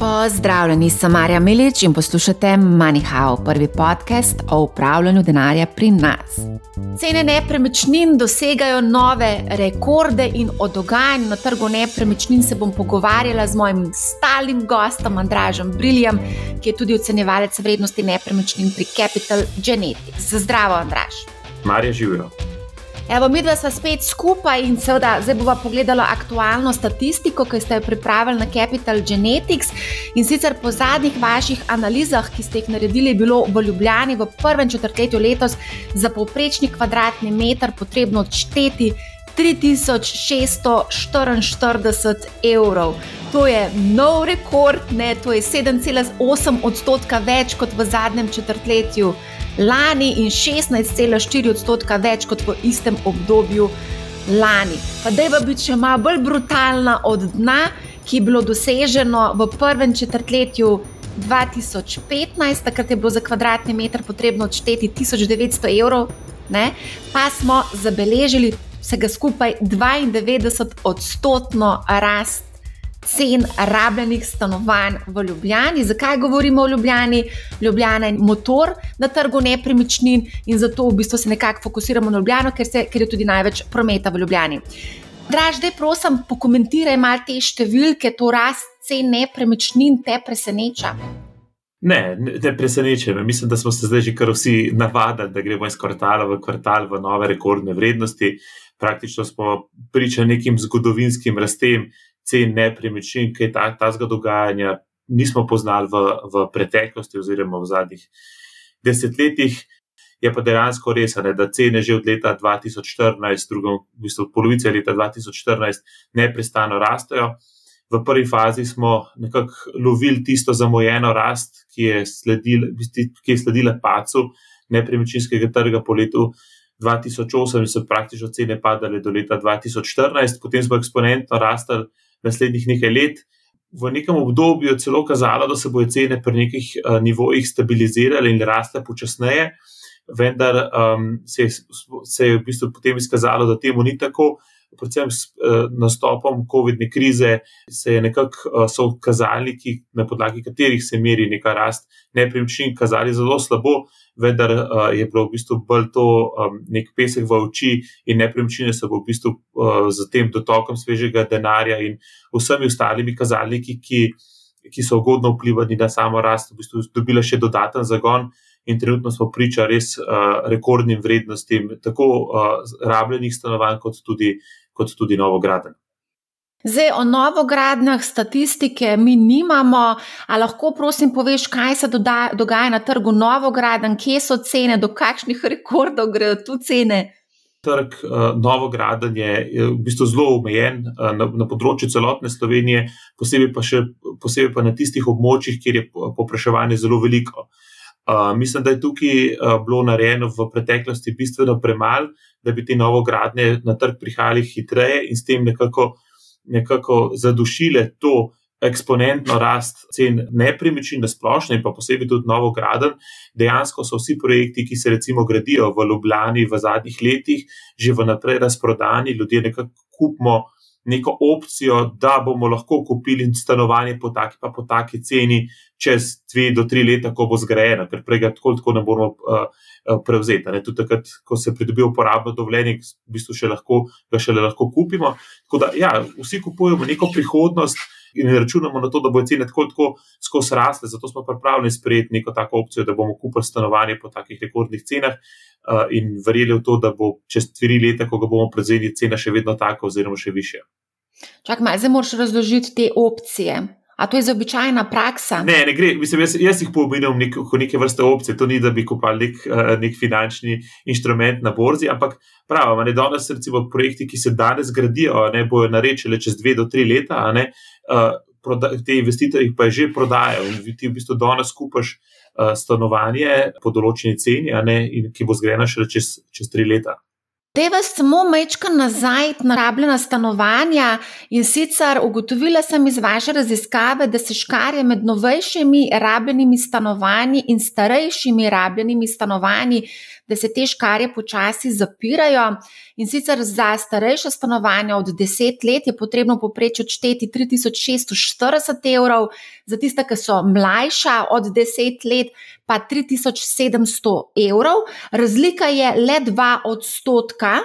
Pozdravljeni, sem Marja Milič in poslušate MoneyHow, prvi podcast o upravljanju denarja pri nas. Cene nepremičnin dosegajo nove rekorde in o dogajanju na trgu nepremičnin se bom pogovarjala z mojim stalnim gostom Andražem Briljem, ki je tudi ocenjevalec vrednosti nepremičnin pri Capital Genetics. Zdravo, Andraž. Marja živijo. Evo, mi dva smo spet skupaj in seveda zdaj bomo pogledali aktualno statistiko, ki ste jo pripravili na Capital Genetics. In sicer po zadnjih vaših analizah, ki ste jih naredili, je bilo v Ljubljani v prvem četrtletju letos za povprečni kvadratni meter potrebno odšteti 3644 evrov. To je nov rekord, ne? to je 7,8 odstotka več kot v zadnjem četrtletju lani in 16,4 odstotka več kot v istem obdobju lani. Pa da je biti še malo bolj brutalna od dna, ki je bilo doseženo v prvem četrtletju 2015, takrat je bilo za kvadratni meter potrebno odšteti 1900 evrov, ne? pa smo zabeležili vsega skupaj 92 odstotno rast cen rabljenih stanovanj v Ljubljani. Zakaj govorimo o Ljubljani? Ljubljana je motor na trgu nepremičnin in zato v bistvu se nekako fokusiramo na Ljubljano, ker, se, ker je tudi največ prometa v Ljubljani. Draž, da prosim, pokomentiraj malo te številke, to rast cen nepremičnin te preseneča. Ne, ne preseneča me. Mislim, da smo se zdaj že kar vsi navadili, da gremo iz kvartala v kvartal v nove rekordne vrednosti. Praktično smo priča nekim zgodovinskim rastem, cen nepremičnin, kaj ta, tazga dogajanja nismo poznali v, v preteklosti oziroma v zadnjih desetletjih. Je pa dejansko res, ne, da cene že od leta 2014, drugom, v bistvu od polovice leta 2014, neprestano rastejo. V prvi fazi smo nekako lovili tisto zamujeno rast, ki je, sledil, ki je sledila pacu nepremičninskega trga po letu 2008 in so praktično cene padale do leta 2014, potem smo eksponentno rastali naslednjih nekaj let. V nekem obdobju je celo kazalo, da se bodo cene pri nekih uh, nivojih stabilizirale in rasle počasneje, vendar um, se, se je v bistvu potem izkazalo, da temu ni tako. Predvsem s uh, nastopom COVID-19 krize se je nekako uh, so kazalniki, na podlagi katerih se meri neka rast nepremičnin, kazali zelo slabo, vendar uh, je bilo v bistvu bolj to nek pesek v oči in nepremičnine so v bistvu uh, z tem dotokom svežega denarja in vsemi ostalimi kazalniki, ki, ki so ugodno vplivali na samo rast, v bistvu dobile še dodaten zagon. In trenutno smo priča res uh, rekordnim vrednostim, tako uh, rabljenih stanovanj, kot tudi, kot tudi novogradenj. Zdaj, o novogradnjah statistike mi nimamo, a lahko prosim poveš, kaj se dogaja na trgu novogradenj, kje so cene, do kakšnih rekordov grejo tu cene. Trg uh, novogradenj je, je v bistvu zelo omejen uh, na, na področju celotne Slovenije, posebej pa, še, posebej pa na tistih območjih, kjer je popraševanje zelo veliko. Uh, mislim, da je tukaj uh, bilo narejeno v preteklosti bistveno premalo, da bi te novogradnje na trg prihajali hitreje in s tem nekako uh, nekako zadušile to eksponentno rast cen nepremičnin na splošno in pa posebej tudi novo graden. Dejansko so vsi projekti, ki se recimo gradijo v Ljubljani v zadnjih letih, že vnaprej razprodani, ljudje nekako kupimo neko opcijo, da bomo lahko kupili stanovanje po taki, pa po taki ceni čez dve do tri leta, ko bo zgrajeno, ker prej ga tako, tako ne bomo uh, prevzeti. Tudi takrat, ko se pridobi uporabno dovoljenje, v bistvu še lahko, ga šele lahko kupimo. Tako da, ja, vsi kupujemo neko prihodnost. In računamo na to, da bo cene tako, tako skozi rasle, zato smo pripravljeni sprejeti neko tako opcijo, da bomo kupili stanovanje po takih rekordnih cenah, uh, in verjeli v to, da bo čez tri leta, ko ga bomo prevzeli, cena še vedno taka, oziroma še više. Čakaj, zdaj moraš razložiti te opcije. A to je za običajna praksa? Ne, ne gre. Mislim, jaz, jaz jih pomenim nek, kot neke vrste opcije. To ni, da bi kupili nek, uh, nek finančni inštrument na borzi, ampak pravno, da danes, recimo, projekti, ki se danes gradijo, ne bojo narečili čez dve do tri leta, ne, uh, proda, te investitorji pa že prodajajo in ti v bistvu danes kupaš uh, stanovanje po določeni ceni, ne, in, ki bo zgrajena šele čez, čez tri leta. Deva samo mečka nazaj na rabljena stanovanja in sicer ugotovila sem iz vaše raziskave, da se škarje med novejšimi rabljenimi stanovanji in starejšimi rabljenimi stanovanji, da se te škarje počasi zapirajo. In sicer za starejše stanovanja od 10 let je potrebno poprečju odšteti 3640 evrov, za tiste, ki so mlajša od 10 let, pa 3700 evrov. Razlika je le 2 odstotka.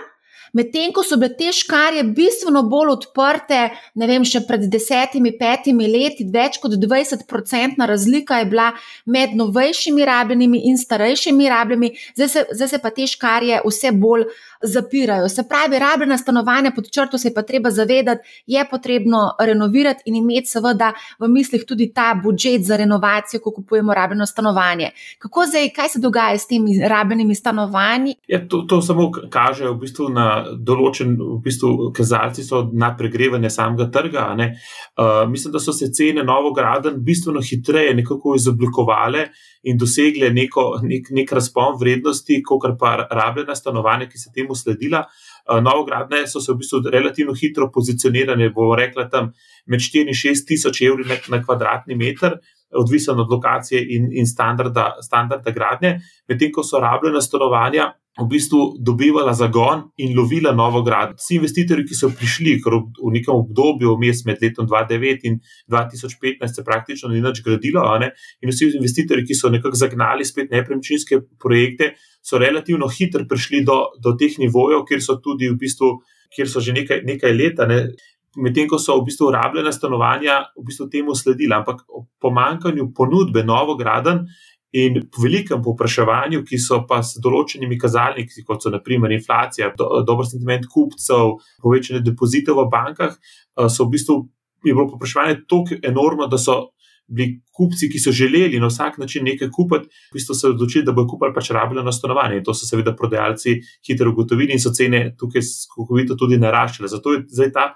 Medtem ko so bile te škarje bistveno bolj odprte, ne vem, še pred desetimi, petimi leti, več kot 20-odstotna razlika je bila med novejšimi rabljenimi in starejšimi rabljenimi, zdaj se, zdaj se pa te škarje vse bolj zapirajo. Se pravi, rabljena stanovanja pod črto se je pa treba zavedati, je potrebno renovirati in imeti seveda v mislih tudi ta budžet za renovacijo, ko kupujemo rabljeno stanovanje. Kako zdaj, kaj se dogaja s temi rabljenimi stanovanji? Ja, to, to samo kaže v bistvu na določen v bistvu, kazalci na pregrevanje samega trga. Uh, mislim, da so se cene novograden bistveno hitreje nekako izoblikovale in dosegle neko, nek, nek razpon vrednosti, kot pa rabljena stanovanja, ki so temu sledila. Uh, novogradne so se v bistvu relativno hitro pozicionirane, bomo rekli, tam med 4 in 6 tisoč evri na, na kvadratni meter. Odvisno od lokacije in, in standarda, standarda gradnje, medtem ko so rabljena stanovanja v bistvu dobivala zagon in lovila novo gradnjo. Vsi investitorji, ki so prišli v nekem obdobju, vmes med letom 2009 in 2015, se praktično ni več gradilo, in vsi investitorji, ki so nekako zagnali spet nepremičninske projekte, so relativno hitro prišli do, do teh nivojev, kjer so tudi v bistvu, kjer so že nekaj, nekaj leta. Ne, Medtem ko so v bistvu rabljena stanovanja, v bistvu temu sledila, ampak pomankanju ponudbe novograden In po velikem povpraševanju, ki so pa s določenimi kazalniki, kot so naprimer inflacija, do, dober sentiment kupcev, povečanje depozitev v bankah, eh, so v bistvu je bilo povpraševanje tako enormno, da so bili kupci, ki so želeli na vsak način nekaj kupiti, v bistvu se odločili, da bodo kupili pač rabljeno stanovanje. In to so seveda prodajalci hitro ugotovili in so cene tukaj skokovito tudi naraščale. Zato je zdaj ta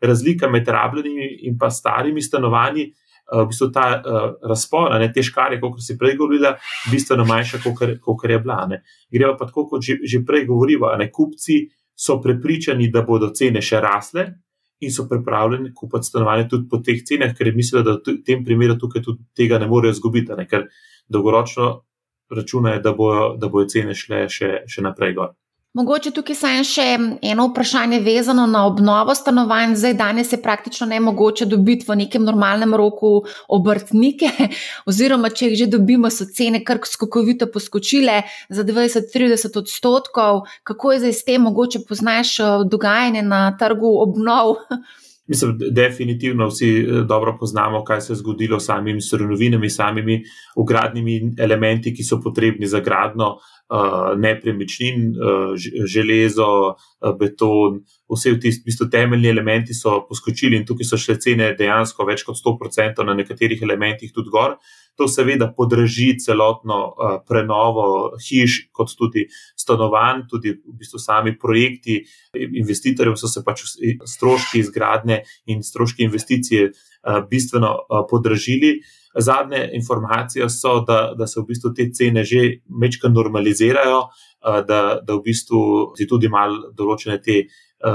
razlika med rabljenimi in pa starimi stanovanji. Eh, v bistvu ta uh, razpor, ne te škare, kot si prej govorila, bistveno manjša, kot je bila. Ne. Greva pa tako, kot že, že prej govorila, ne kupci so prepričani, da bodo cene še rasle in so pripravljeni kupiti stanovanje tudi po teh cenah, ker mislijo, da v tem primeru tukaj tudi tega ne morejo izgubiti, ne, ker dolgoročno računajo, da bojo, da bojo cene šle še, še naprej gor. Mogoče tukaj samo še eno vprašanje vezano na obnovo stanovanj. Zdaj, danes je praktično ne mogoče dobiti v nekem normalnem roku obrtnike, oziroma če jih že dobimo, so cene kar skokovito poskočile za 20-30 odstotkov. Kako je zdaj s tem, mogoče poznaš eh, dogajanje na trgu obnov? Mislim, definitivno vsi eh, dobro poznamo, kaj se je zgodilo s samimi surovinami, samimi ugradnimi elementi, ki so potrebni za gradno uh, nepremičnin, uh, železo, uh, beton, vse ti v bistvu, temeljni elementi so poskočili in tukaj so šle cene dejansko več kot 100% na nekaterih elementih tudi gor. To seveda podraži celotno prenovo hiš, kot tudi stanovanj, tudi v bistvu sami projekti. Investitorjem so se pač stroški izgradnje in stroški investicije bistveno podražili. Zadnje informacije so, da, da se v bistvu te cene že večkrat normalizirajo, da, da v bistvu tudi malo določene te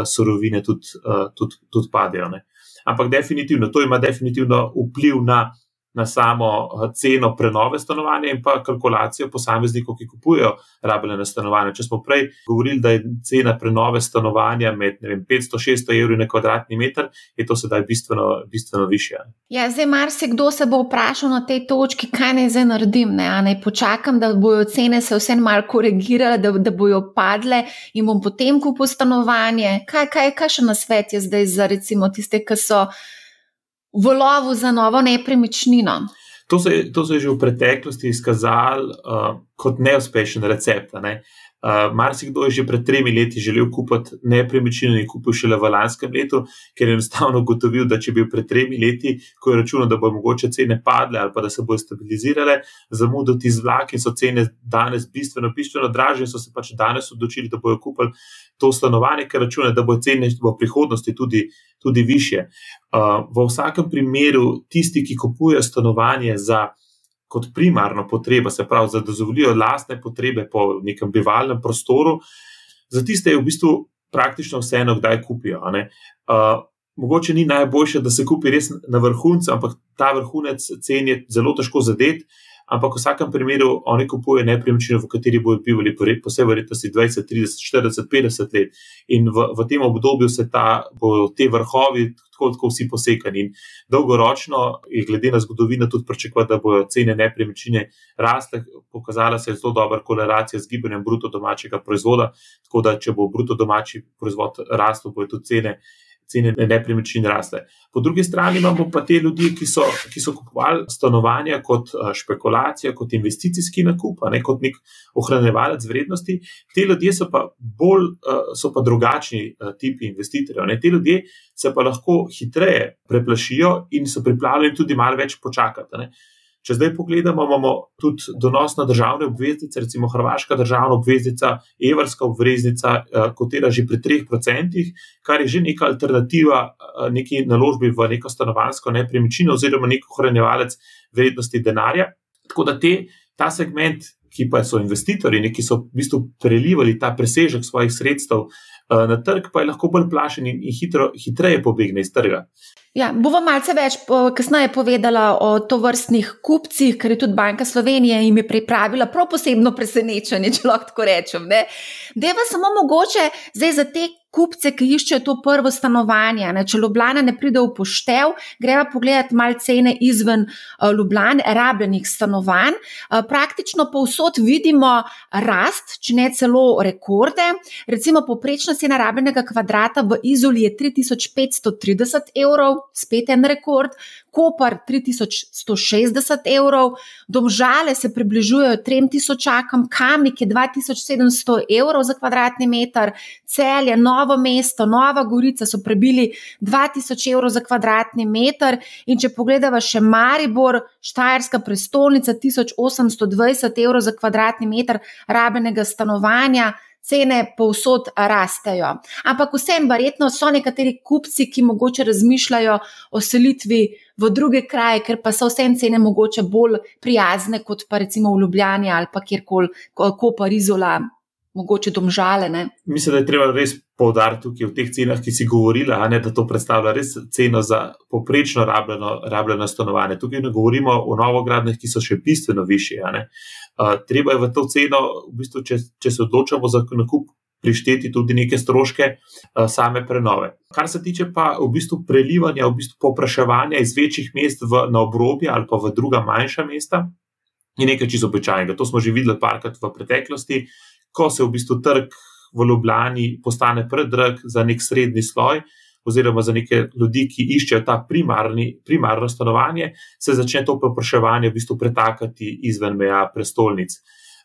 surovine tudi, tudi, tudi padejo. Ne. Ampak definitivno, to ima definitivno vpliv na na samo eh, ceno prenove stanovanja in pa kalkulacijo posameznikov, ki kupujejo rabljene stanovanja. Če smo prej govorili, da je cena prenove stanovanja med 500-600 evri na kvadratni meter, je to sedaj bistveno, bistveno više. Ja, zdaj marsikdo se bo vprašal na tej točki, kaj naj zdaj naredim. Ne, naj počakam, da bojo cene se vse malo korigirale, da, da bojo padle in bom potem kupil stanovanje. Kaj, kaj, kaj še na svet je zdaj za recimo tiste, ki so v lovu za novo nepremičnino. To se, to se je že v preteklosti izkazalo uh, kot neuspešen recept. Ne? Uh, Marsikdo je že pred tremi leti želel kupiti nepremičnino in kupil šele v lanskem letu, ker je enostavno ugotovil, da če bi pred tremi leti, ko je računal, da bo mogoče cene padle ali pa da se bodo stabilizirale, zamudil ti zlak in so cene danes bistveno, bistveno dražje, so se pač danes odločili, da bodo kupili to stanovanje, ker računajo, da bo cene v prihodnosti tudi, tudi više. Uh, v vsakem primeru, tisti, ki kupujejo stanovanje za kot primarno potrebo, se pravi, da dozvolijo lastne potrebe po nekem bivalnem prostoru, za tiste je v bistvu praktično vseeno, kdaj kupijo. Uh, mogoče ni najboljše, da se kupi res na vrhuncu, ampak ta vrhunec cen je zelo težko zadeti. Ampak v vsakem primeru oni kupujejo nepremičnino, v kateri bodo bivali po vsej verjetnosti 20, 30, 40, 50 let. In v, v tem obdobju se ta, bodo te vrhovi tako, tako vsi posekani. In dolgoročno je glede na zgodovino tudi pričakovati, da bodo cene nepremičnine rasle. Pokazala se je zelo dobra korelacija z gibanjem bruto domačega proizvoda, tako da če bo bruto domači proizvod rastel, bodo tudi cene cene nepremičnin rasle. Po drugi strani imamo pa te ljudi, ki so, ki so kupovali stanovanja kot eh, špekulacija, kot investicijski nakup, ne kot nek ohranjevalec vrednosti. Te ljudje so pa bolj, eh, so pa drugačni eh, tipi investitorjev. Ne. Te ljudje se pa lahko hitreje preplašijo in so pripravljeni tudi malo več počakati. Ne. Če zdaj pogledamo, imamo tudi donos na državne obveznice, recimo Hrvaška državna obveznica, Evrska obveznica, eh, kotira že pri 3%, kar je že neka alternativa eh, neki naložbi v neko stanovansko nepremičnino oziroma nek ohranjevalec vrednosti denarja. Tako da te, ta segment, ki pa so investitorji, ki so v bistvu prelivali ta presežek svojih sredstev na trg, pa je lahko bolj plašen in hitro, hitreje pobegne iz trga. Ja, bomo malce več kasneje povedala o tovrstnih kupcih, ker je tudi Banka Slovenije jim je pripravila prav posebno presenečenje, če lahko tako rečem. Deva samo mogoče zdaj za te kupce, ki iščejo to prvo stanovanje. Ne? Če Ljubljana ne pride v poštev, greva pogledati malo cene izven uh, Ljubljana, rabljenih stanovanj. Uh, praktično povsod vidimo rast, če ne celo rekorde. Recimo, poprečna cena rabljenega kvadrata v Izoli je 3530 evrov, spet en rekord. Kopar 3160 evrov, domžale se približujejo 3000, kamnik je 2700 evrov za kvadratni meter, celje, novo mesto, Nova Gorica so prebili 2000 evrov za kvadratni meter. In če pogledamo še Maribor, Štajerska prestolnica, 1820 evrov za kvadratni meter rabenega stanovanja cene povsod rastejo. Ampak vsem, verjetno so nekateri kupci, ki mogoče razmišljajo o selitvi v druge kraje, ker pa so vsem cene mogoče bolj prijazne kot pa recimo v Ljubljani ali pa kjerkoli, ko pa Rizola. Mogoče domžale. Ne? Mislim, da je treba res poudariti tukaj v teh cenah, ki si govorila, ne, da to predstavlja res ceno za poprečno rabljeno, rabljeno stanovanje. Tukaj ne govorimo o novogradnjah, ki so še bistveno više treba je v to ceno, v bistvu, če, če se odločamo za nakup, prišteti tudi neke stroške uh, same prenove. Kar se tiče pa v bistvu prelivanja, v bistvu popraševanja iz večjih mest v, na obrobje ali pa v druga manjša mesta, je nekaj čisto običajnega. To smo že videli parkrat v preteklosti, ko se v bistvu trg v Ljubljani postane predrag za nek srednji sloj. Oziroma za neke ljudi, ki iščejo ta primarni, primarno stanovanje, se začne to popraševanje v bistvu pretakati izven meja prestolnic.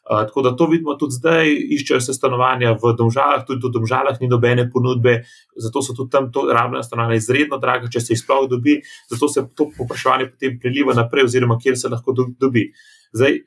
Uh, tako da to vidimo tudi zdaj, iščejo se stanovanja v Domžalah, tudi v Domžalah ni nobene ponudbe, zato so tudi tam rabljena stanovanja izredno draga, če se jih sploh dobi, zato se to popraševanje potem preliva naprej, oziroma kjer se lahko dobi. Zdaj,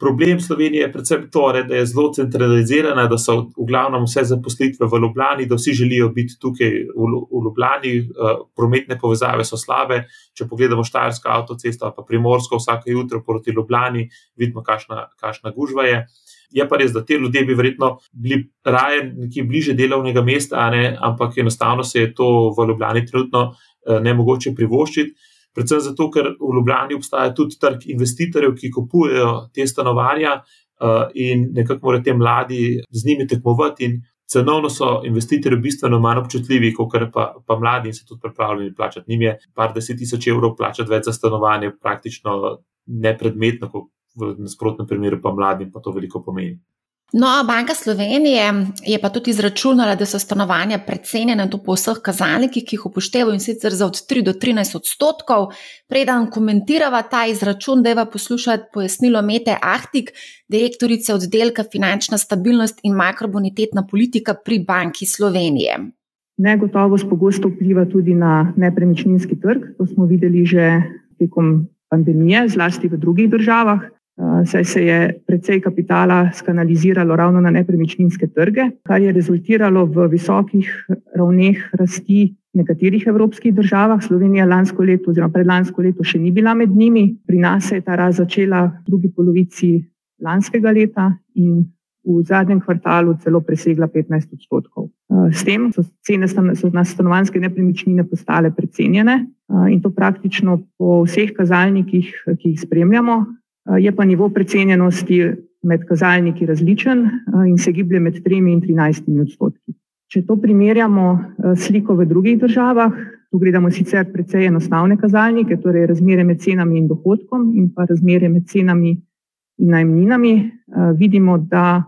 Problem Slovenije je predvsem to, da je zelo centralizirana, da so v glavnem vse zaposlitve v Ljubljani, da vsi želijo biti tukaj v, Ljubljani, uh, prometne povezave so slabe. Če pogledamo Štajersko avtocesto ali pa Primorsko, vsake jutro proti Ljubljani, vidimo, kakšna gužva je. Je pa res, da te ljudje bi verjetno bili raje nekje bliže delovnega mesta, ne, ampak enostavno se je to v Ljubljani trenutno uh, ne mogoče privoščiti predvsem zato, ker v Ljubljani obstaja tudi trg investitorjev, ki kupujejo te stanovanja uh, in nekako morajo te mladi z njimi tekmovati. Cenovno so investitorji bistveno manj občutljivi, kot pa, pa mladi in so tudi pripravljeni plačati. Njim je par deset tisoč evrov plačati več za stanovanje, praktično nepredmetno, kot v nasprotnem primeru pa mladim, pa to veliko pomeni. No, Banka Slovenije je pa tudi izračunala, da so stanovanja precenjena po vseh kazalnikih, ki jih upoštevajo in sicer za od 3 do 13 odstotkov. Preden komentirava ta izračun, da je va poslušati pojasnilo Mete Ahtik, direktorice oddelka finančna stabilnost in makrobonitetna politika pri Banki Slovenije. Negotovost pogosto vpliva tudi na nepremičninski trg. To smo videli že tekom pandemije, zlasti v drugih državah. Saj se je precej kapitala skanaliziralo ravno na nepremičninske trge, kar je rezultiralo v visokih ravneh rasti v nekaterih evropskih državah. Slovenija lansko leto oziroma predlansko leto še ni bila med njimi. Pri nas se je ta rast začela v drugi polovici lanskega leta in v zadnjem kvartalu celo presegla 15 odstotkov. S tem so cene so na stanovanske nepremičnine postale precenjene in to praktično po vseh kazalnikih, ki jih spremljamo, je pa nivo precenjenosti med kazalniki različen in se giblje med 3 in 13 odstotki. Če to primerjamo s sliko v drugih državah, tu gledamo sicer precej enostavne kazalnike, torej razmere med cenami in dohodkom in pa razmere med cenami in najmninami, vidimo, da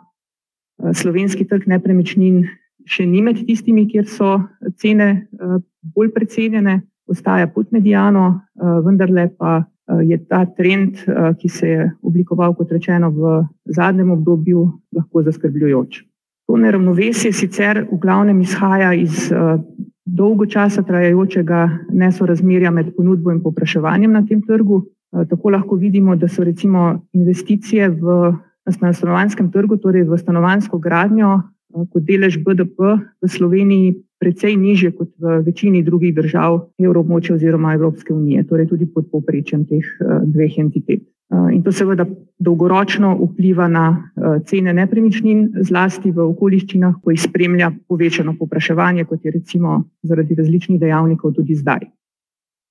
slovenski trg nepremičnin še ni med tistimi, kjer so cene bolj precenjene, ostaja pod medijano, vendarle pa je ta trend, ki se je oblikoval, kot rečeno, v zadnjem obdobju, lahko zaskrbljujoč. To neravnovesje sicer v glavnem izhaja iz dolgo časa trajajočega nesorazmerja med ponudbo in popraševanjem na tem trgu. Tako lahko vidimo, da so recimo investicije v na stanovanjskem trgu, torej v stanovansko gradnjo, kot delež BDP v Sloveniji precej nižje kot v večini drugih držav evroobmočja oziroma Evropske unije, torej tudi pod povprečjem teh dveh entitet. In to seveda dolgoročno vpliva na cene nepremičnin, zlasti v okoliščinah, ko jih spremlja povečano popraševanje, kot je recimo zaradi različnih dejavnikov tudi zdaj.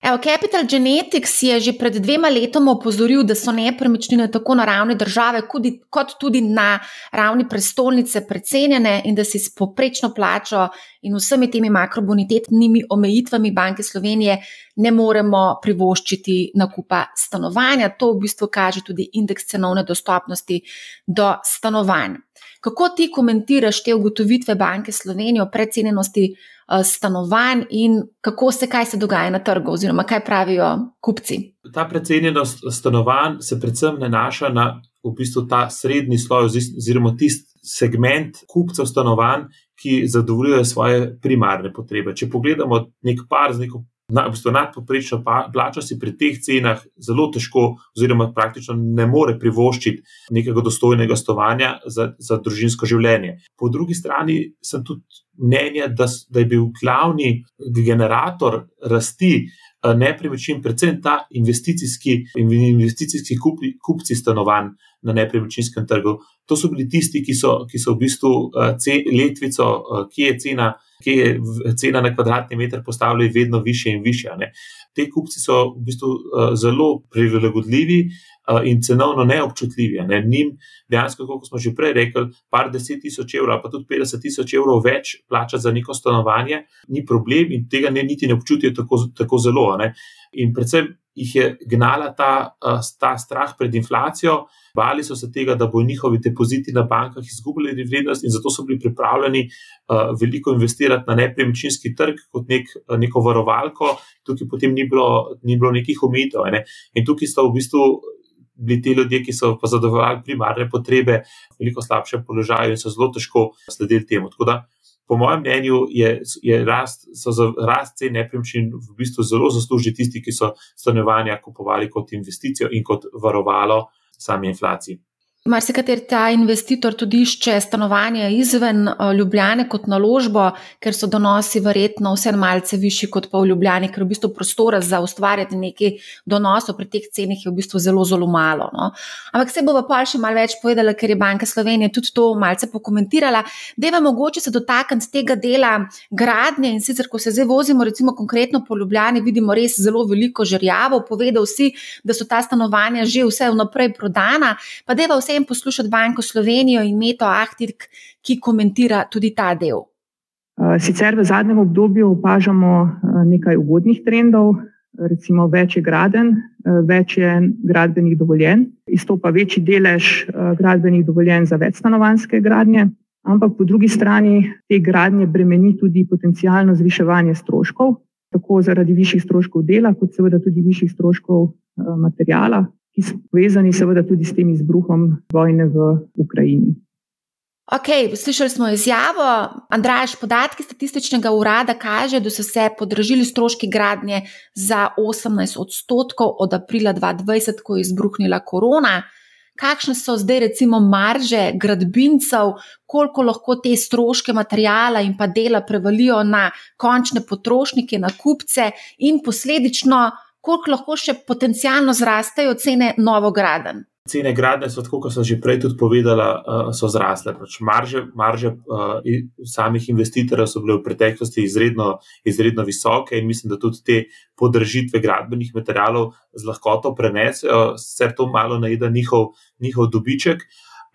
Evo, Capital Genetics je že pred dvema letoma opozoril, da so nepremičnine tako na ravni države, kot tudi na ravni prestolnice precenjene in da si s poprečno plačo in vsemi temi makrobonitetnimi omejitvami Banke Slovenije ne moremo privoščiti nakupa stanovanja. To v bistvu kaže tudi indeks cenovne dostopnosti do stanovanj. Kako ti komentiraš te ugotovitve Banke Slovenije o precenjenosti stanovanj in kako se, kaj se dogaja na trgu, oziroma kaj pravijo kupci. Ta precenjenost stanovanj se predvsem nanaša na v bistvu ta srednji sloj, oziroma tisti segment kupcev stanovanj, ki zadovoljujejo svoje primarne potrebe. Če pogledamo nek par z neko na, v bistvu nadpoprečno plačo si pri teh cenah zelo težko, oziroma praktično ne more privoščiti nekega dostojnega stovanja za, za družinsko življenje. Po drugi strani sem tudi mnenja, da, da je bil glavni generator rasti eh, nepremičnin, predvsem ta investicijski, investicijski kupi, kupci stanovanj na nepremičninskem trgu. To so bili tisti, ki so, ki so v bistvu uh, ce, letvico, uh, ki je cena, ki je cena na kvadratni meter postavljala vedno više in više. Ne. Te kupci so v bistvu uh, zelo prilagodljivi uh, in cenovno neobčutljivi. Ne. Nim dejansko, kot smo že prej rekli, par deset tisoč evrov, pa tudi 50 tisoč evrov več plačati za neko stanovanje, ni problem in tega ne, niti ne občutijo tako, tako zelo. Ne. In predvsem jih je gnala ta, ta strah pred inflacijo, bali so se tega, da bo njihovi depoziti na bankah izgubili vrednost, in zato so bili pripravljeni veliko investirati na nepremičninski trg kot nek, neko varovalko, tukaj potem ni bilo, ni bilo nekih omejitev. Ne. In tukaj sta v bistvu. Bili ti ljudje, ki so pa zadovoljili primarne potrebe, veliko slabše položaje in so zelo težko sledili temu. Tako da po mojem mnenju, je, je rast, so za rast cen nepremičnin v bistvu zelo zaslužili tisti, ki so stanovanja kupovali kot investicijo in kot varovalo sami inflaciji. Mar se kater ta investitor tudi išče stanovanje izven eh, Ljubljane kot naložbo, ker so donosi verjetno vse malce višji kot pa v Ljubljani, ker v bistvu prostora za ustvarjati nekaj donosov pri teh cenih je v bistvu zelo, zelo malo. No? Ampak se bo pa še malo več povedala, ker je Banka Slovenije tudi to malce pokomentirala. Deva mogoče se dotakniti tega dela gradnje in sicer, ko se zdaj vozimo recimo konkretno po Ljubljani, vidimo res zelo veliko žrjavo, povedal si, da so ta stanovanja že vse vnaprej prodana, pa deva vse vsem poslušati Banko Slovenijo in Meto Ahtirk, ki komentira tudi ta del. Sicer v zadnjem obdobju opažamo nekaj ugodnih trendov, recimo več je graden, več je gradbenih dovoljenj, izstopa večji delež gradbenih dovoljenj za večstanovanske gradnje, ampak po drugi strani te gradnje bremeni tudi potencijalno zviševanje stroškov, tako zaradi višjih stroškov dela, kot seveda tudi višjih stroškov materijala, ki so povezani seveda tudi s tem izbruhom vojne v Ukrajini. Ok, slišali smo izjavo. Andraš, podatki statističnega urada kaže, da so se podražili stroški gradnje za 18 odstotkov od aprila 2020, ko je izbruhnila korona. Kakšne so zdaj, recimo, marže gradbincev, koliko lahko te stroške materijala in pa dela prevalijo na končne potrošnike, na kupce in posledično koliko lahko še potencialno zrastejo cene novograden? Cene gradne so, tako kot sem že prej tudi povedala, uh, so zrasle. Pač marže marže uh, samih investitorjev so bile v preteklosti izredno, izredno visoke in mislim, da tudi te podržitve gradbenih materijalov z lahkoto prenesejo, se to malo najde njihov, njihov dobiček.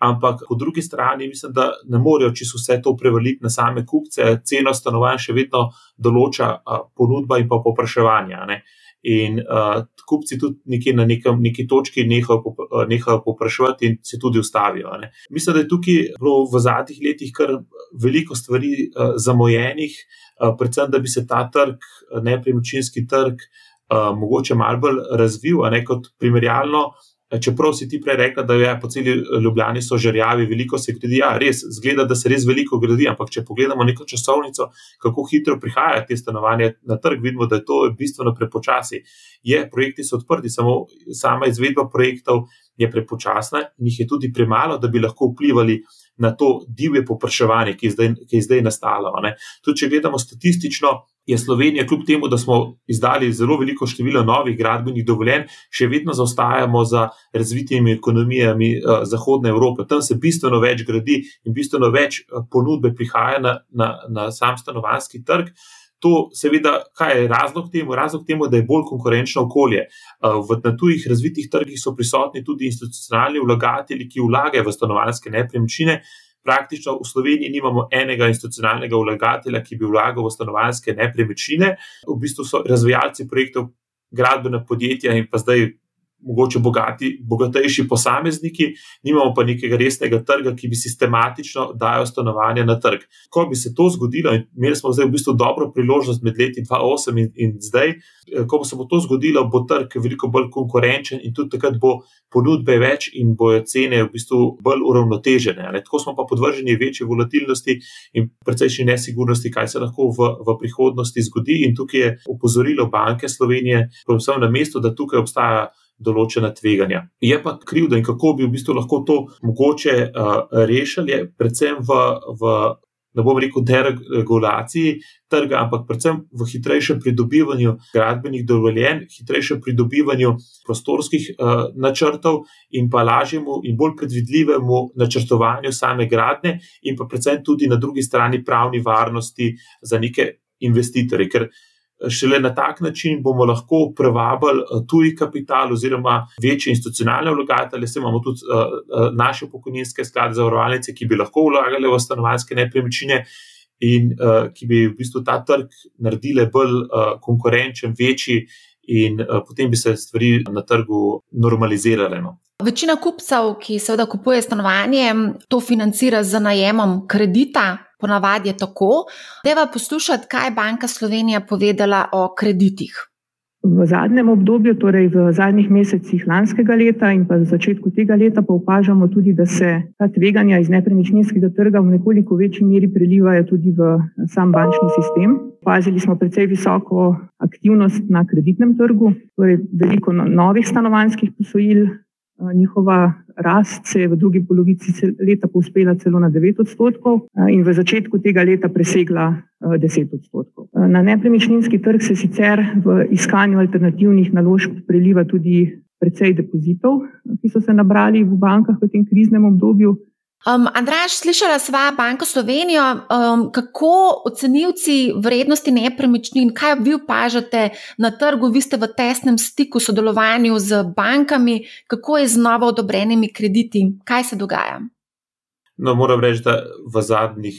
Ampak po drugi strani mislim, da ne morejo čisto vse to prevaliti na same kupce, ceno stanovanj še vedno določa uh, ponudba in pa popraševanje. In uh, kupci tudi nekje na nekem, neki točki nehajo popraševati in se tudi ustavijo. Ne. Mislim, da je tukaj bilo v zadnjih letih kar veliko stvari uh, zamojenih, uh, predvsem da bi se ta trg, nepremičninski trg, uh, mogoče malo bolj razvil, ne kot primerjalno. Čeprav si ti prej rekel, da je po celi Ljubljani so žrjavi, veliko se gradi, ja, res, zgleda, da se res veliko gradi, ampak če pogledamo neko časovnico, kako hitro prihajajo te stanovanja na trg, vidimo, da je to bistveno prepočasi. Je, projekti so odprti, samo sama izvedba projektov je prepočasna in jih je tudi premalo, da bi lahko vplivali na to divje popraševanje, ki je zdaj, ki je zdaj nastalo. Tudi če gledamo statistično, je Slovenija, kljub temu, da smo izdali zelo veliko število novih gradbenih dovoljenj, še vedno zaostajamo za razvitimi ekonomijami uh, Zahodne Evrope. Tam se bistveno več gradi in bistveno več uh, ponudbe prihaja na, na, na sam stanovanski trg. To, seveda, kaj je razlog temu? Razlog temu, da je bolj konkurenčno okolje. Uh, v tujih razvitih trgih so prisotni tudi institucionalni vlagatelji, ki vlagajo v stanovanske nepremičnine praktično v Sloveniji nimamo enega institucionalnega vlagatelja, ki bi vlagal v stanovanske nepremičnine. V bistvu so razvijalci projektov gradbena podjetja in pa zdaj mogoče bogati, bogatejši posamezniki, nimamo pa nekega resnega trga, ki bi sistematično dajal stanovanja na trg. Ko bi se to zgodilo, in imeli smo zdaj v bistvu dobro priložnost med leti 2008 in, in zdaj, eh, ko se bo to zgodilo, bo trg veliko bolj konkurenčen in tudi takrat bo ponudbe več in bojo cene v bistvu bolj uravnotežene. Ne? Tako smo pa podvrženi večji volatilnosti in precejšnji nesigurnosti, kaj se lahko v, v prihodnosti zgodi. In tukaj je upozorilo banke Slovenije, predvsem na mestu, da tukaj obstaja določena tveganja. Je pa krivda in kako bi v bistvu lahko to mogoče uh, rešili, predvsem v, v, ne bom rekel, deregulaciji trga, ampak predvsem v hitrejšem pridobivanju gradbenih dovoljenj, hitrejšem pridobivanju prostorskih uh, načrtov in pa lažjemu in bolj predvidljivemu načrtovanju same gradne, in pa predvsem tudi na drugi strani pravni varnosti za neke investitorje. Ker Šele na tak način bomo lahko privabili eh, tuji kapital oziroma večje institucionalne vlagatelje, se imamo tudi uh, naše pokojninske sklade za varovalnice, ki bi lahko vlagali v stanovanske nepremičnine in ki bi v bistvu ta trg naredile bolj konkurenčen, večji in uh, potem bi se stvari na trgu normalizirale. No. Večina kupcev, ki seveda kupuje stanovanje, to financira z najemom kredita, ponavadi je tako. Deva poslušati, kaj je Banka Slovenija povedala o kreditih. V zadnjem obdobju, torej v zadnjih mesecih lanskega leta in pa v začetku tega leta, pa opažamo tudi, da se ta tveganja iz nepremičninskega trga v nekoliko večji meri prelivajo tudi v sam bančni sistem. Opazili smo precej visoko aktivnost na kreditnem trgu, torej veliko no-, novih stanovanjskih posojil, njihova rast se je v drugi polovici leta povzpela celo na 9 odstotkov in v začetku tega leta presegla 10 odstotkov. Na nepremičninski trg se sicer v iskanju alternativnih naložb preliva tudi precej depozitov, ki so se nabrali v bankah v tem kriznem obdobju. Um, Andraš, slišala sva Banko Slovenijo, um, kako ocenilci vrednosti nepremičnin, kaj vi opažate na trgu, vi ste v tesnem stiku, sodelovanju z bankami, kako je z novo odobrenimi krediti, kaj se dogaja? No, moram reči, da v zadnjih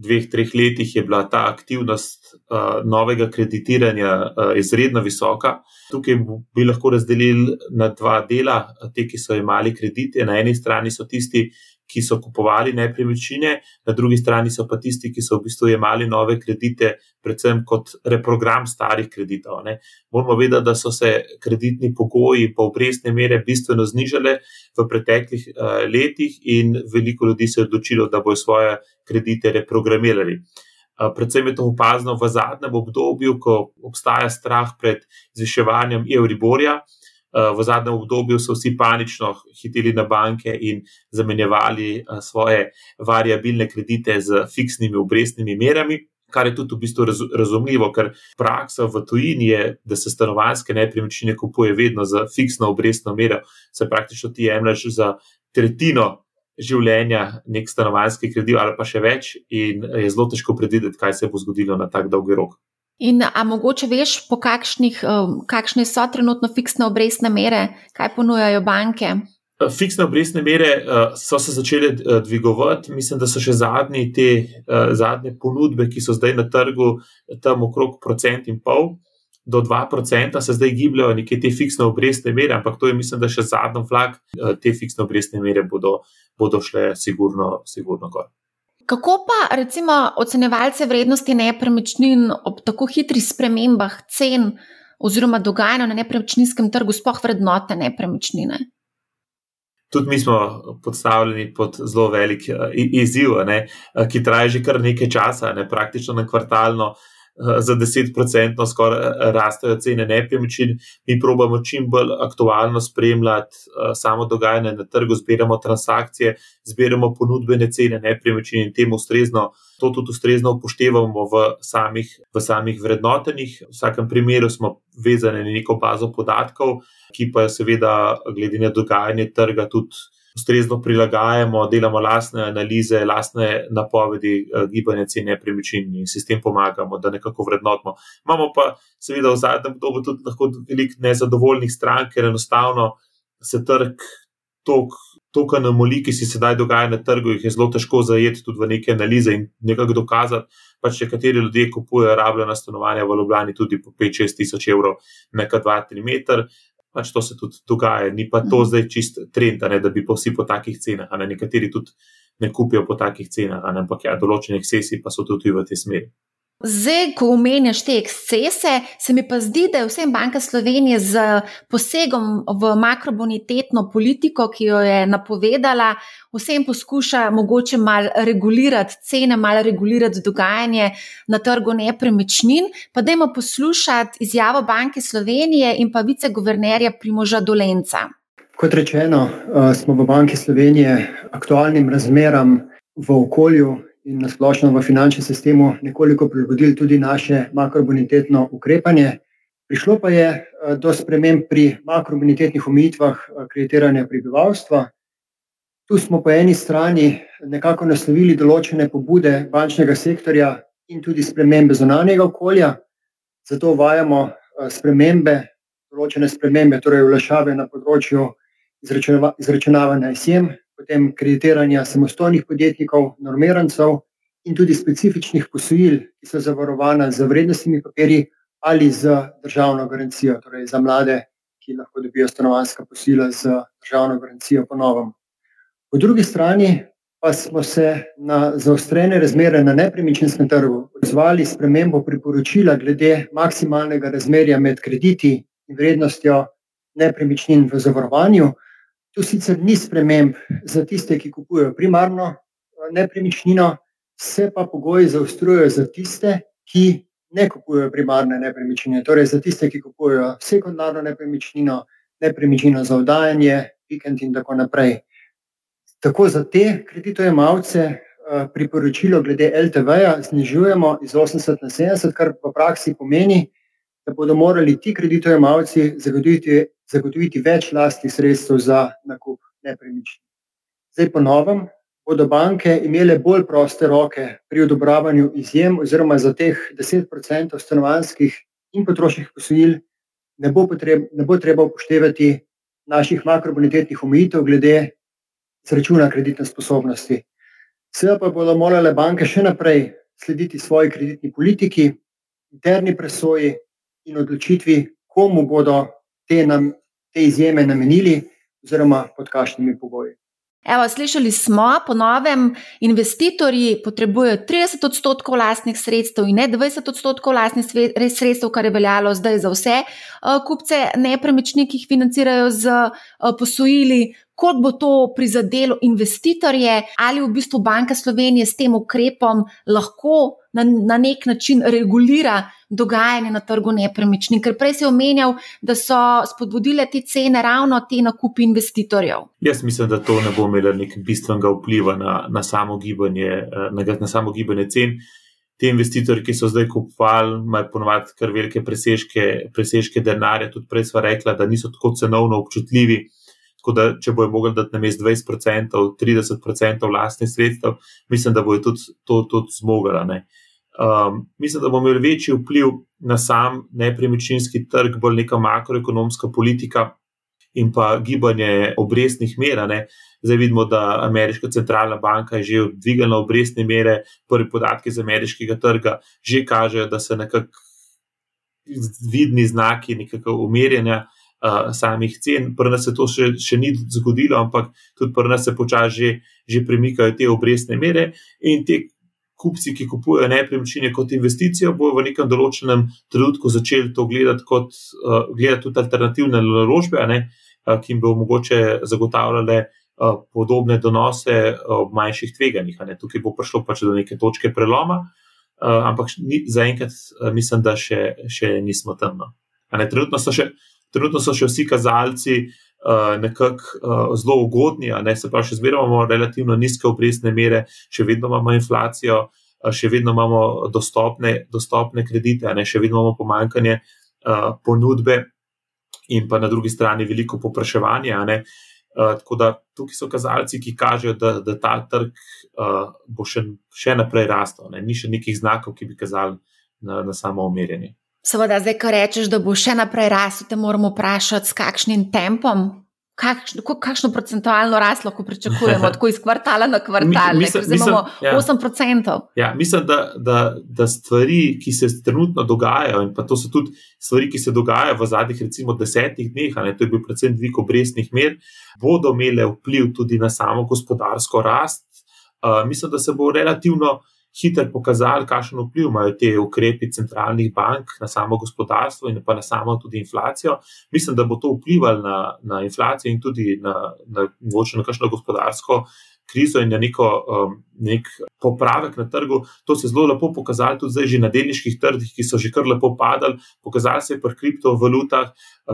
dveh, treh letih je bila ta aktivnost uh, novega kreditiranja uh, izredno visoka. Tukaj bi lahko razdelili na dva dela, te, ki so imeli kredite. Na eni strani so tisti, ki so kupovali nepremičnine, na drugi strani so pa tisti, ki so v bistvu jemali nove kredite, predvsem kot reprogram starih kreditov. Ne. Moramo vedeti, da so se kreditni pogoji in obrestne mere bistveno znižale v preteklih uh, letih, in veliko ljudi se je odločilo, da bojo svoje kredite reprogramirali. Uh, predvsem je to opazno v zadnjem obdobju, ko obstaja strah pred zviševanjem Euriborja. Eh, v zadnjem obdobju so vsi panično hiteli na banke in zamenjevali eh, svoje variabilne kredite z fiksnimi obrestnimi merami. kar je tudi v bistvu razumljivo, ker praksa v tujini je, da se stanovanske nepremičnine kupuje vedno za fiksno obrestno mero, se praktično ti jemliš za tretjino življenja nek stanovanski kredit ali pa še več, in je zelo težko predvideti, kaj se bo zgodilo na tak dolgi rok. In a mogoče veš, po kakšnih, um, kakšne so trenutno fiksne obrestne mere, kaj ponujajo banke? Fiksne obrestne mere uh, so se začele dvigovati, mislim, da so še zadnji te zadnje ponudbe, ki so zdaj na trgu, tam okrog procent in pol. Do 2% se zdaj gibljajo neke te fiksne obrestne mere, ampak to je, mislim, da še zadnji vlak, te fiksne obrestne mere bodo, bodo šle, sigurno, sigurno gor. Kako pa, recimo, ocenjevalce vrednosti nepremičnin ob tako hitrih spremembah cen oziroma dogajanja na nepremičninskem trgu, sploh vrednote nepremičnine? tudi mi smo podstavljeni pod zelo velik uh, izziv, ne, uh, ki traja že kar nekaj časa, ne, praktično na kvartalno. Eh, za 10% skoraj rastejo cene nepremičnin, mi probujemo čim bolj aktualno spremljati samo dogajanje na trgu, zbiramo transakcije, zbiramo ponudbene cene nepremičnin in temu ustrezno, to tudi ustrezno upoštevamo v samih, v samih vrednotenih. V vsakem primeru smo vezani na neko bazo podatkov, ki pa je seveda, glede na dogajanje trga, tudi ustrezno prilagajamo, delamo lastne analize, lastne napovedi eh, gibanja cen nepremičnin in si s tem pomagamo, da nekako vrednotimo. Imamo pa seveda v zadnjem obdobju tudi veliko nezadovoljnih strank, ker enostavno se trg tok. To, kar nam moli, ki se sedaj dogaja na trgu, je zelo težko zajeti tudi v neke analize in nekako dokazati, pa če kateri ljudje kupujejo rabljena stanovanja v Ljubljani tudi po 5-6 tisoč evrov, nekaj 2-3 metre pač to se tudi dogaja, ni pa to mhm. zdaj čist trend, ne, da bi pa vsi po takih cenah, ne, nekateri tudi ne kupijo po takih cenah, ne, ampak ja, določene ekscesi pa so tudi v tej smeri. Zdaj, ko omenjaš te ekscese, se mi pa zdi, da je vsem Banka Slovenije z posegom v makrobonitetno politiko, ki jo je napovedala, vsem poskuša mogoče malo regulirati cene, malo regulirati dogajanje na trgu nepremičnin. Pa dajmo poslušati izjavo Banke Slovenije in pa viceguvernerja Primoža Dolenca. Kot rečeno, eh, smo v Banki Slovenije aktualnim razmeram v okolju in nasplošno v finančnem sistemu nekoliko prilagodili tudi naše makrobonitetno ukrepanje. Prišlo pa je eh, do sprememb pri makrobonitetnih omejitvah eh, kreditiranja prebivalstva. Tu smo po eni strani nekako naslovili določene pobude bančnega sektorja in tudi spremembe zonalnega okolja, zato uvajamo eh, spremembe, določene spremembe, torej vlašave na področju izračunavanja izjem, potem kreditiranja samostojnih podjetnikov, normirancev in tudi specifičnih posojil, ki so zavarovana z vrednostnimi papirji ali z državno garancijo, torej za mlade, ki lahko dobijo stanovanska posojila z državno garancijo po novem. Po drugi strani pa smo se na zaostrene razmere na nepremičninskem trgu odzvali s premembo priporočila glede maksimalnega razmerja med krediti in vrednostjo nepremičnin v zavarovanju. Tu sicer ni sprememb za tiste, ki kupujejo primarno eh, nepremičnino, se pa pogoji zaostrujejo za tiste, ki ne kupujejo primarne nepremičnine, torej za tiste, ki kupujejo sekundarno nepremičnino, nepremičnino za oddajanje, vikend in tako naprej. Tako za te kreditojemalce eh, priporočilo glede LTV-ja znižujemo iz 80 na 70, kar v praksi pomeni, da bodo morali ti kreditojemalci zagotoviti zagotoviti več lastnih sredstev za nakup nepremičnin. Zdaj, po novem, bodo banke imele bolj proste roke pri odobravanju izjem, oziroma za teh 10% stanovanjskih in potrošnih posojil ne bo, potreb, ne bo treba upoštevati naših makrobonitetnih omejitev glede izračuna kreditne sposobnosti. Seveda pa bodo morale banke še naprej slediti svoji kreditni politiki, interni presoji in odločitvi, komu bodo te nam te izjeme namenili, oziroma pod kakšnimi pogoji. Evo, slišali smo, po novem, investitorji potrebujejo 30 odstotkov vlastnih sredstev in ne 20 odstotkov vlastnih sredstev, kar je veljalo zdaj za vse uh, kupce nepremičnin, ki jih financirajo z uh, posojili. Kot bo to prizadelo investitorje, ali v bistvu Banka Slovenije s tem ukrepom lahko na, na nek način regulira dogajanje na trgu nepremičnin. Ker prej si omenjal, da so spodbudile te cene ravno te nakupi investitorjev. Jaz mislim, da to ne bo imelo nek bistvenega vpliva na, na, samo gibanje, eh, na, na samo gibanje cen. ti investitorji, ki so zdaj kupovali, imajo ponovadi kar velike presežke, presežke denarja. Tudi prej smo rekli, da niso tako cenovno občutljivi. Tako da, če bojo mogli dati na mest 20%, 30% vlastnih sredstev, mislim, da bojo tudi to tudi zmogli. Um, mislim, da bomo imeli večji vpliv na sam nepremičninski trg, bolj neka makroekonomska politika in pa gibanje obrestnih mer. Zdaj vidimo, da ameriška centralna banka je že dvignila obrestne mere, prvi podatki iz ameriškega trga že kažejo, da se nekako vidni znaki nekega umirjanja uh, samih cen. Pri nas se to še, še ni zgodilo, ampak tudi pri nas se počasi že, že premikajo te obrestne mere in te. Kupci, ki kupujejo nepremičnine kot investicijo, bodo v nekem določenem trenutku začeli to gledati kot uh, gledati tudi alternativne naložbe, uh, ki jim bo mogoče zagotavljale uh, podobne donose ob manjših tveganjih. Tukaj bo prišlo pač do neke točke preloma, eh, ampak zaenkrat mislim, da še, še nismo tam. No. Trenutno, trenutno so še vsi kazalci nekako zelo ugodni, ne? se pravi, še zmeraj imamo relativno nizke obrestne mere, še vedno imamo inflacijo, še vedno imamo dostopne, dostopne kredite, ne? še vedno imamo pomankanje ponudbe. In pa na drugi strani veliko popraševanja. Uh, Eh, tako da tukaj so kazalci, ki kažejo, da, da ta trg uh, bo še, še naprej rastel. Ne? Ni še nekih znakov, ki bi kazali na, na samo umirjenje. Seveda, zdaj, ko rečeš, da bo še naprej rastel, te moramo vprašati, s kakšnim tempom kakšno, kakšno procentualno rast lahko pričakujemo, tako iz kvartala na kvartal, Mi, mislim, mislim, ja. 8%. Ja, mislim, da, da, da stvari, ki se trenutno dogajajo, in pa to so tudi stvari, ki se dogajajo v zadnjih, recimo, desetih dneh, ne, to je bil predvsem dvig obrestnih mer, bodo imele vpliv tudi na samo gospodarsko rast. Uh, mislim, da se bo relativno hitro pokazali, kakšen vpliv imajo te ukrepi centralnih bank na samo gospodarstvo in pa na samo tudi inflacijo. Mislim, da bo to vplivalo na, na inflacijo in tudi na, na, na kakšno gospodarsko krizo in na neko, um, nek popravek na trgu. To se je zelo lepo pokazalo tudi zdaj, že na delniških trgih, ki so že kar lepo padali. Pokazalo se je pri kriptovalutah,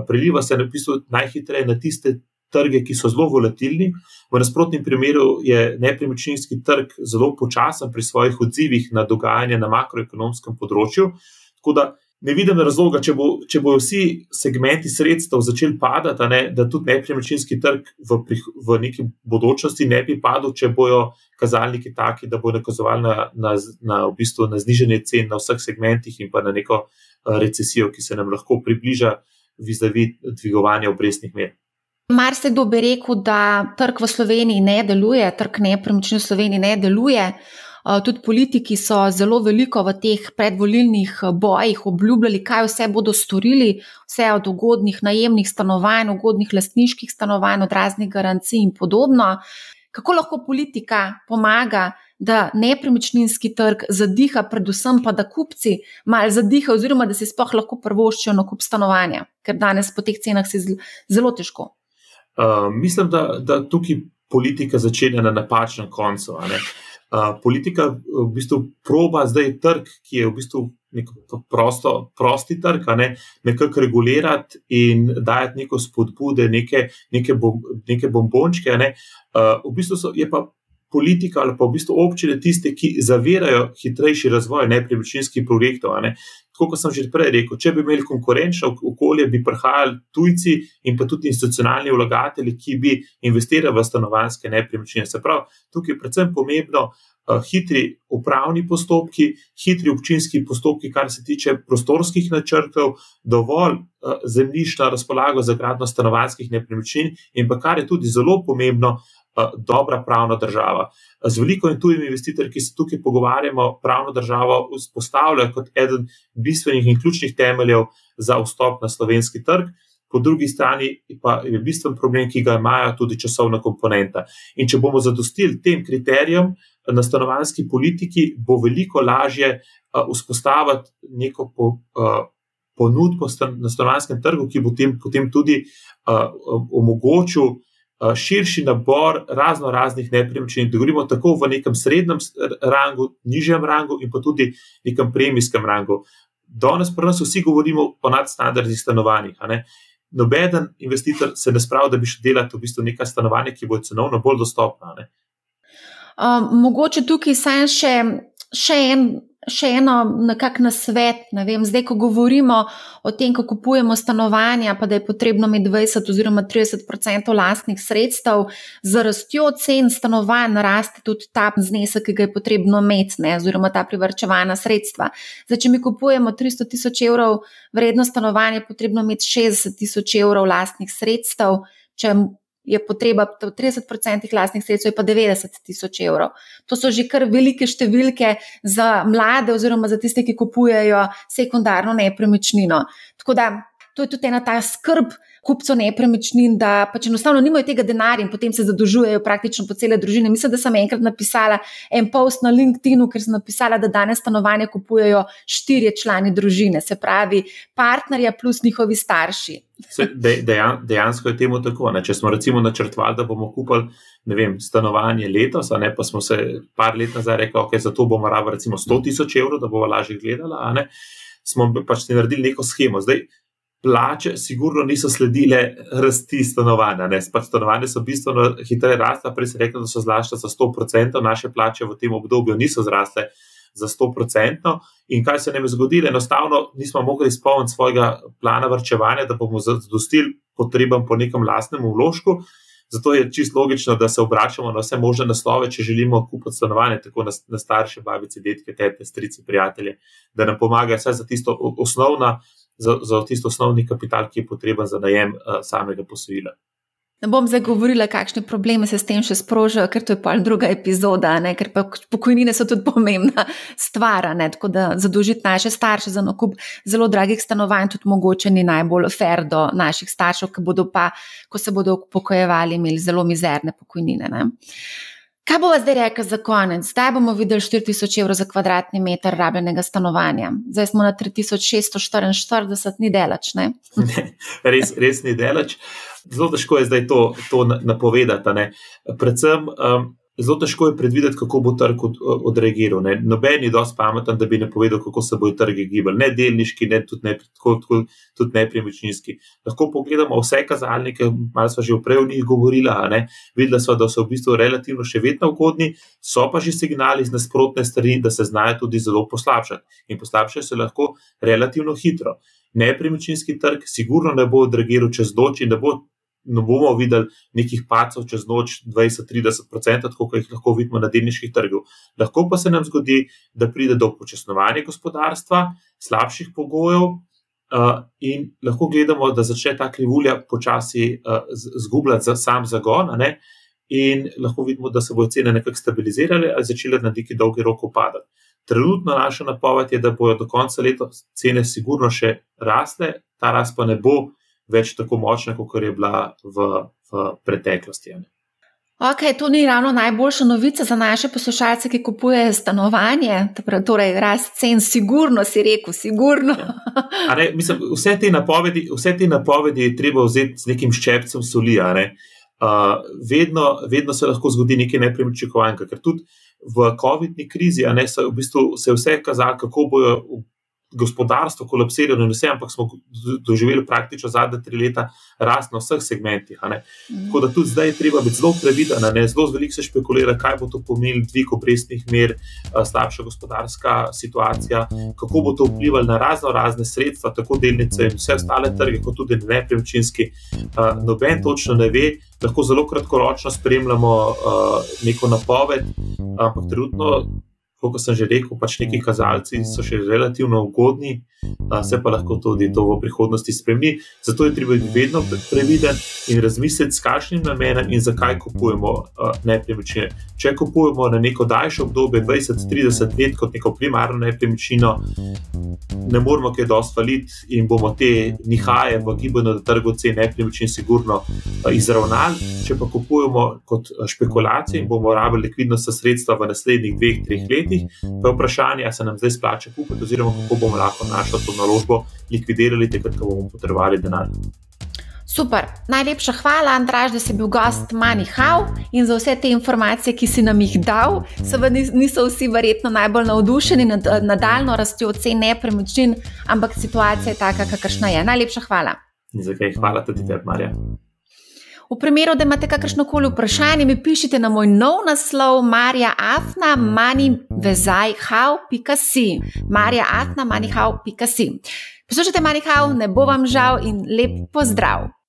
preliva se je napisal najhitreje na tiste trge, ki so zelo volatilni. V nasprotnem primeru je nepremičninski trg zelo počasen pri svojih odzivih na dogajanje na makroekonomskem področju. Tako da ne vidim razloga, če, bo, če bojo vsi segmenti sredstev začeli padati, ne, da tudi nepremičninski trg v, v neki bodočnosti ne bi padel, če bojo kazalniki taki, da bo nakazovali na, na, na, v bistvu na znižanje cen na vseh segmentih in pa na neko recesijo, ki se nam lahko približa vizavi dvigovanja obrestnih mer. Mar se kdo bi rekel, da trg v Sloveniji ne deluje, trg nepremičnin v Sloveniji ne deluje. Eh, tudi politiki so zelo veliko v teh predvolilnih eh, bojih obljubljali, kaj vse bodo storili, vse od ugodnih najemnih stanovanj, ugodnih lastniških stanovanj, od raznih garancij in podobno. Kako lahko politika pomaga, da nepremičninski trg zadiha, predvsem pa da kupci malo zadihajo, oziroma da si sploh lahko prvoščijo nakup stanovanja, ker danes po teh cenah se zelo težko. Uh, mislim, da, da tukaj politika začenja na napačnem koncu. Uh, politika v bistvu proba zdaj trg, ki je v bistvu nek prosto, prosti trg, ne, nekako regulirati in dajati neko spodbude, neke, neke, bom, neke bombončke. Ne. Uh, v bistvu so, je pa politika ali pa v bistvu občine tiste, ki zavirajo hitrejši razvoj nepremičninskih projektov. Ne. Tako kot sem že prej rekel, če bi imeli konkurenčno okolje, bi prihajali tujci in pa tudi institucionalni vlagatelji, ki bi investirali v stanovanske nepremičnine. Se pravi, tukaj je predvsem pomembno. Uh, hitri upravni postopki, hitri občinski postopki, kar se tiče prostorskih načrtov, dovolj uh, zemljišč na razpolago za gradno stanovanskih nepremičnin, in pa kar je tudi zelo pomembno, dobra pravna država z veliko in tujimi investitorji, ki se tukaj pogovarjamo, pravno državo vzpostavljajo kot eden bistvenih in ključnih temeljev za vstop na slovenski trg. Po drugi strani pa je bistven problem, ki ga imajo tudi časovna komponenta. In če bomo zadostili tem kriterijem na stanovanski politiki, bo veliko lažje vzpostaviti neko po, ponudbo na stanovanskem trgu, ki bo tem, potem tudi omogočil širši nabor razno raznih nepremičnin, da govorimo tako v nekem srednjem rangu, nižjem rangu in pa tudi nekem premijskem rangu. Danes pri nas vsi govorimo o nadstandardnih stanovanjih. Nobeden investitor se ne spravi, da bi šel delati v bistvu neka stanovanja, ki bo cenovno bolj dostopna. Um, mogoče tukaj sem še še en še eno nekako na svet. Ne vem, zdaj, ko govorimo o tem, ko kupujemo stanovanja, pa da je potrebno imeti 20 oziroma 30 odstotkov lastnih sredstev, z rastjo cen stanovanj raste tudi ta znesek, ki ga je potrebno imeti, ne, oziroma ta privrčevana sredstva. Zdaj, če mi kupujemo 300 tisoč evrov vredno stanovanje, je potrebno imeti 60 tisoč evrov lastnih sredstev. Če je potreba po 30% lastnih sredstev, pa 90 tisoč evrov. To so že kar velike številke za mlade, oziroma za tiste, ki kupujejo sekundarno nepremičnino. Tako da to je tudi ena ta skrb kupcev nepremičnin, da pač enostavno nimajo tega denarja in potem se zadolžujejo praktično po cele družine. Mislim, da sem enkrat napisala en post na LinkedIn, ker sem napisala, da danes stanovanje kupujejo štirje člani družine, se pravi partnerja plus njihovi starši. Se, dejan, dejansko je temu tako. Ne? Če smo recimo načrtovali, da bomo kupili vem, stanovanje letos, ne, pa smo se par let nazaj rekli, da okay, za to bomo rabili recimo 100 tisoč evrov, da bomo lažje gledali, smo pač naredili neko schemo. Zdaj, plače, sigurno niso sledile rasti stanovanja. Pač stanovanja so bistveno hitreje rasla, prej se reče, da so zlašle za 100%, naše plače v tem obdobju niso zrasle za 100%. In kaj se nam je zgodilo? Enostavno nismo mogli izpolniti svojega plana vrčevanja, da bomo zadostili potrebam po nekem lastnem vložku. Zato je čisto logično, da se obračamo na vse možne naslove, če želimo kupiti stanovanje, tako na, na starše, babice, detke, tete, strice, prijatelje, da nam pomagajo vse za tisto osnovno za, za tisto osnovni kapital, ki je potreben za najem uh, samega posojila. Ne bom zdaj govorila, kakšne probleme se s tem še sprožijo, ker to je pa druga epizoda, ne? ker pa pokojnine so tudi pomembna stvar. Tako da zadolžiti naše starše za nakup zelo dragih stanovanj, tudi mogoče ni najbolj fair do naših staršev, ki bodo pa, ko se bodo upokojevali, imeli zelo mizerne pokojnine. Ne? Kaj bo zdaj rekel za konec? Zdaj bomo videli 4000 evrov za kvadratni meter rabljenega stanovanja. Zdaj smo na 3644, ni delač. Ne? Ne, res, res ni delač. Zelo težko je zdaj to, to napovedati. Predvsem. Um, zelo težko je predvideti, kako bo trg od, odreagiral. Ne. Noben je dosti pameten, da bi ne povedal, kako se bodo trgi gibali, ne delniški, ne tudi, ne, tudi, tudi nepremičninski. Lahko pogledamo vse kazalnike, malo smo že prej o njih govorili, videli smo, da so v bistvu relativno še vedno ugodni, so pa že signali iz nasprotne strani, da se znajo tudi zelo poslabšati in poslabšajo se lahko relativno hitro. Nepremičninski trg sigurno ne bo odreagiral čez noč in ne bo ne bomo videli nekih pacov čez noč 20-30%, kot jih lahko vidimo na delniških trgih. Lahko pa se nam zgodi, da pride do počasnovanja gospodarstva, slabših pogojev. Uh, in lahko gledamo, da začne ta krivulja počasi uh, zgubljati za sam zagon, in lahko vidimo, da se bodo cene nekako stabilizirale ali začele na neki dolgi rok upadati. Trenutno naša napoved je, da bodo do konca leta cene sigurno še rasle, ta rast pa ne bo uh, več tako močna, kot je bila v, v preteklosti. Ok, to ni ravno najboljša novica za naše poslušalce, ki kupujejo stanovanje. Torej, rast cen, sigurno si rekel, sigurno. Ja. Ne, mislim, vse, te napovedi, vse te napovedi je treba vzeti z nekim ščepcem soli. Ne? Uh, vedno, vedno se lahko zgodi nekaj nepremičakovanega, ker tudi v COVID-ni krizi ne, se, v bistvu, se je vse kazalo, kako bojo gospodarstvo kolapsirano in vse, ampak smo doživeli praktično zadnje tri leta rast na vseh segmentih. Mm. Tako da tudi zdaj je treba biti zelo previden, ne zelo veliko se špekulira, kaj bo to pomenilo, dvig obrestnih mer, slabša gospodarska situacija, kako bo to vplivalo na razno razne sredstva, tako delnice in vse ostale trge, kot tudi nepremičninski. Noben točno ne ve. Lahko zelo kratkoročno spremljamo neko napoved, ampak trenutno kot sem že rekel, pač neki kazalci so še relativno ugodni, se pa lahko tudi to v prihodnosti spremeni. Zato je treba biti vedno previden in razmisliti, s kakšnim namenom in zakaj kupujemo nepremičnine. Če kupujemo na neko daljše obdobje, 20-30 let, kot neko primarno nepremičnino, ne moramo kaj dosti valiti in bomo te nihaje v gibanju na trgu cen nepremičnin sigurno izravnali. Če pa kupujemo kot špekulacije in bomo rabili likvidnostna sredstva v naslednjih dveh, treh letih, pa je vprašanje, ali se nam zdaj splača kupiti, oziroma kako bomo lahko našo to naložbo likvidirali, takrat, ko bomo potrebovali denar. Super, najlepša hvala, Andraž, da si bil gost Manihau in za vse te informacije, ki si nam jih dal. Seveda niso vsi verjetno najbolj navdušeni nad nadaljno rastjo cen nepremičnin, ampak situacija je taka, kakršna je. Najlepša hvala. Zakaj hvala tudi tebi, Marja. V primeru, da imate kakršno koli vprašanje, mi pišite na moj nov naslov Marija Afna, manivezajhau.si. Marija Afna, manihau.si. Poslušajte, manihau, ne bo vam žal in lep pozdrav!